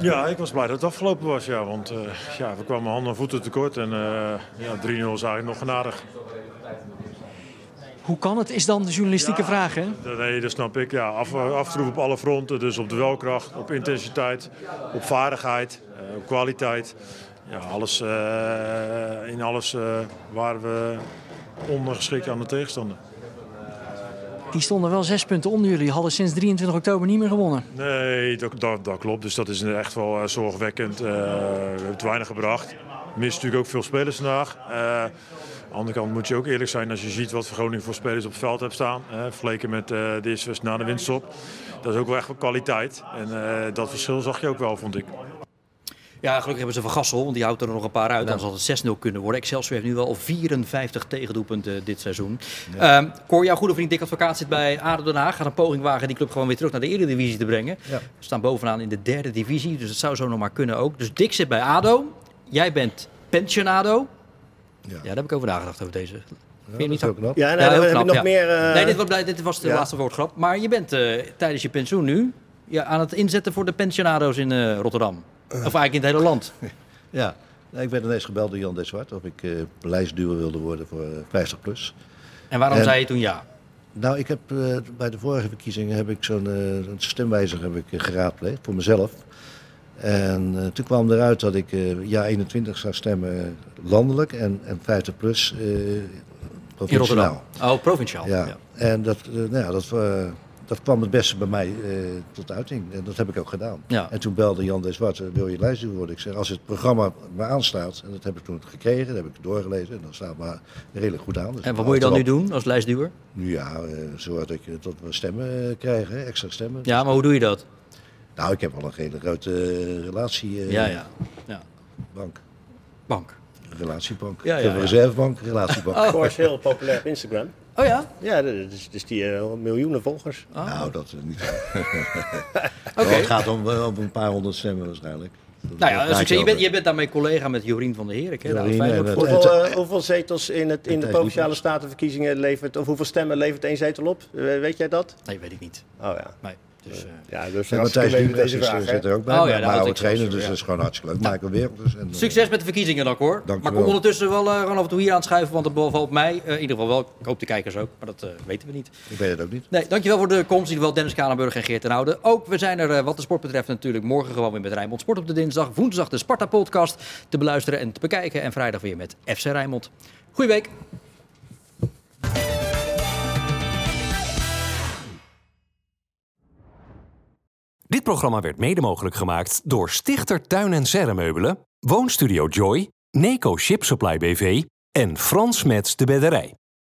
Ja, ik was blij dat het afgelopen was, ja. Want eh, ja, we kwamen handen en voeten tekort. En eh, ja, 3-0 is eigenlijk nog genadig. Hoe kan het, is dan de journalistieke vraag, hè? Nee, dat snap ik. Ja, af, op alle fronten. Dus op de welkracht, op intensiteit, op vaardigheid, op kwaliteit. Ja, alles, eh, in alles eh, waren we ondergeschikt aan de tegenstander. Die stonden wel zes punten onder jullie. Hadden sinds 23 oktober niet meer gewonnen. Nee, dat, dat, dat klopt. Dus dat is echt wel eh, zorgwekkend. We hebben te weinig gebracht. Mist natuurlijk ook veel spelers vandaag. Aan de andere kant moet je ook eerlijk zijn als je ziet wat Groningen voor spelers op het veld hebt staan. Eh, vergeleken met eh, de eerste na de winststop. Dat is ook wel echt wel kwaliteit. En dat verschil zag je ook wel, vond ik. Ja, gelukkig hebben ze Van Gassel, want die houdt er nog een paar uit. Anders had het 6-0 kunnen worden. Excelsior heeft nu wel al 54 tegendoelpunten dit seizoen. Ehm Cor, jouw goede vriend Dick Advocaat zit bij ADO Den Haag. Gaat een poging wagen die club gewoon weer terug naar de Eredivisie te brengen. Ja. We staan bovenaan in de derde divisie, dus het zou zo nog maar kunnen ook. Dus Dick zit bij ADO. Jij bent pensionado. Ja. Ja, daar heb ik over nagedacht over deze. Dat niet is ook knap. Ja, nou, Ja, dan heb ik nog ja. meer... eh, Nee, dit was, dit was de ja. laatste woordgrap. Maar je bent eh, tijdens je pensioen nu ja, aan het inzetten voor de pensionado's in eh, Rotterdam. Of eigenlijk in het hele land. [LAUGHS] Ja, Nou, ik werd ineens gebeld door Jan de Zwart of ik eh beleidsduwer wilde worden voor eh, 50 plus. En waarom En- zei je toen ja? Nou, ik heb eh, bij de vorige verkiezingen heb ik zo'n eh, stemwijzer heb ik, eh, geraadpleegd voor mezelf. En eh, toen kwam eruit dat ik eh jaar 21 zou stemmen eh, landelijk en, en 50 plus eh In provinciaal. Rotterdam. Oh, provinciaal. Ja. Ja. En dat, eh, nou ja, dat, eh, dat kwam het beste bij mij eh, tot uiting. En dat heb ik ook gedaan. Ja. En toen belde Jan de Zwart, eh, wil je lijstduur worden? Ik zeg, als het programma me aanstaat, en dat heb ik toen gekregen, dat heb ik doorgelezen, en dat staat me redelijk goed aan. Dus En wat moet je dan nu doen als lijstduwer? Nu ja, eh, zorg dat, ik, dat we stemmen eh, hè, extra stemmen. Ja, maar hoe doe je dat? Nou, ik heb wel een hele grote eh, relatie. eh, Ja, ja. ja. Bank. Bank. Relatiebank. Ja, ja, ik heb een ja. reservebank, relatiebank. [LAUGHS] Oh. is heel populair op Instagram. Oh ja? Ja, is, dus die eh, miljoenen volgers. Nou, dat eh, niet. [LAUGHS] Oké. Het gaat om, eh, om een paar honderd stemmen waarschijnlijk. Dat- Nou ja, succes. maakt Je bent, je bent daarmee collega met Jorien van der Herik. Hè? de Jorien Feyenoord en, voor- eh, Hoeveel, hoeveel zetels in, het, in de provinciale statenverkiezingen levert, of hoeveel stemmen levert één zetel op? Weet jij dat? Nee, weet ik niet. Oh ja. Nee. Dus, eh, Ja, dus En Matthijs eh, zit er ook bij. Oh ja, maar oude trainer, dus ja. dat is gewoon hartstikke leuk. Michael Wereld dus. En, eh, Succes met de verkiezingen dan hoor. Dank maar kom wel. ondertussen wel eh, gewoon af en toe hier aanschuiven, want het bevalt mij eh, in ieder geval wel. Ik hoop de kijkers ook, maar dat eh, weten we niet. Ik weet het ook niet. Nee, dankjewel voor de komst. In ieder geval Dennis Kalenburg en Geert ten Oude. Ook, we zijn er eh, wat de sport betreft natuurlijk morgen gewoon weer met Rijnmond Sport op de dinsdag. Woensdag de Sparta-podcast te beluisteren en te bekijken. En vrijdag weer met FC Rijnmond. Goeie week. Dit programma werd mede mogelijk gemaakt door Stichter Tuin en Serremeubelen, Woonstudio Joy, Neco Ship Supply BV en Frans Mets de Bedderij.